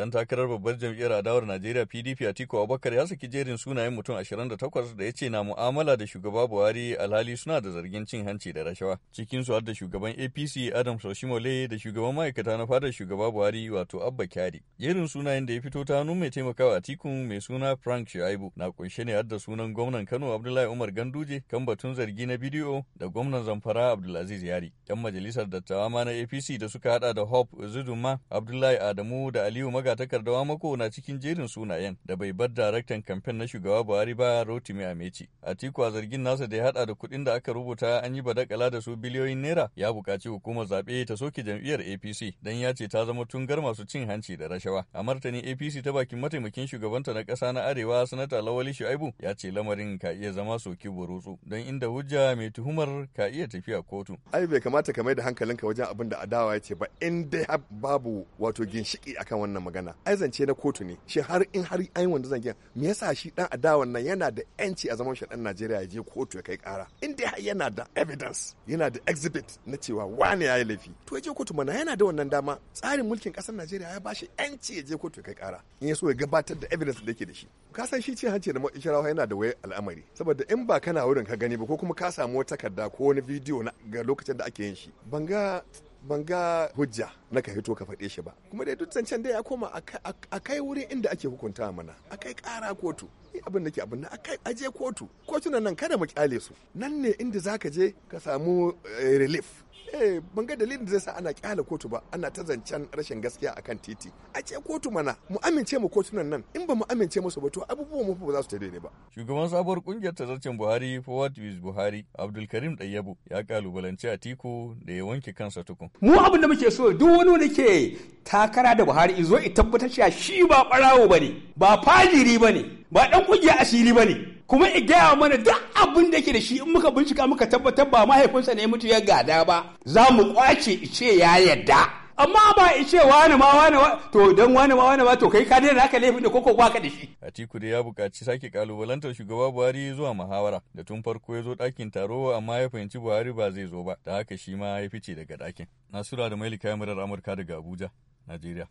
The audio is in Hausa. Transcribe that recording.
Dan takarar babbar jam'iyyar adawar Najeriya PDP Atiku Abubakar ya saki jerin sunayen mutum 28 da ya ce na mu'amala da shugaba Buhari alhali suna da zargin cin hanci da rashawa. Cikin su har da shugaban APC Adam Soshimole da shugaban ma'aikata na fadar shugaba Buhari wato Abba Kyari. Jerin sunayen da ya fito ta hannun mai taimakawa Atiku mai suna Frank Shuaibu na kunshe ne har da sunan gwamnan Kano Abdullahi Umar Ganduje kan batun zargi na bidiyo da gwamnan Zamfara Abdulaziz Yari. Yan majalisar dattawa ma na APC da suka hada da Hope Zuduma, Abdullahi Adamu da Aliyu Magatakardawa mako na cikin jerin sunayen da bai bar daraktan kamfen na shugaba Buhari ba Rotimi Ameci. Atiku a zargin nasa da ya hada da kuɗin da aka rubuta an yi badakala da su biliyoyin naira ya buƙaci hukumar zaɓe ta soke jam'iyyar APC dan ya ce ta zama tungar masu cin hanci da rashawa. A martani APC ta bakin mataimakin shugabanta na ƙasa na Arewa Sanata Lawali Shu'aibu ya ce lamarin ka iya zama soki burutsu don inda hujja mai tuhumar ka iya tafiya kotu. Ai bai kamata ka mai da hankalinka wajen abin da adawa ya ce ba in dai babu wato ginshiki akan wannan magana. Ai zance na kotu ne. Shi har in har an wanda zan me yasa shi dan adawan nan yana da yanci a zaman shi dan Najeriya ya je kotu ya kai kara. In dai yana da evidence, yana da exhibit na cewa wane ya yi laifi. To ya je kotu mana yana da wannan dama. Tsarin mulkin ƙasar Najeriya ya bashi yanci ya je kotu ya kai kara. In ya so ya gabatar da evidence da yake da shi. Ka san shi cin hanci da sharawa yana da wayar al'amari. Saboda in ba kana wurin ka gani ba ko kuma ka samu wata takarda ko wani bidiyo ga lokacin da ake yin shi. Ban ga ban ga hujja na ka hito ka faɗe shi ba. Kuma dai duk zancen dai ya koma a kai wurin inda ake hukunta mana. A kai ƙara kotu. Ni abin da ke abin a kai aje kotu. Kotunan nan kada mu ƙyale su. Nan ne inda zaka je ka samu relief. Eh ban ga dalilin da zai sa ana ƙyale kotu ba ana ta zancen rashin gaskiya akan titi. A ce kotu mana mu amince mu kotunan nan. In ba mu amince musu ba to abubuwan mu ba za su ta daidai ba. Shugaban sabuwar ƙungiyar tazarcen Buhari Forward with Buhari Abdulkarim Dayyabu ya kalubalanci Atiku da ya wanke kansa tukun. Mu abin da muke so duk wani wanda ke takara da Buhari izo i tabbatar cewa shi ba barawo ba ne ba fajiri ba ne ba dan ƙungiyar asiri ba ne kuma i gaya mana duk abin da ke da shi in muka bincika muka tabbatar ba mahaifinsa ne mutu ya gada ba za mu ƙwace ice ya yadda amma ba ice wani ma wani to don wani ma wani ma to kai ka daina naka laifin da koko baka da shi Atiku da ya buƙaci sake kalubalantar shugaba Buhari zuwa muhawara da tun farko ya zo ɗakin taro amma ya fahimci Buhari ba zai zo ba da haka shi ma ya fice daga ɗakin. Nasura da Mailika murar Amurka daga Abuja, Najeriya.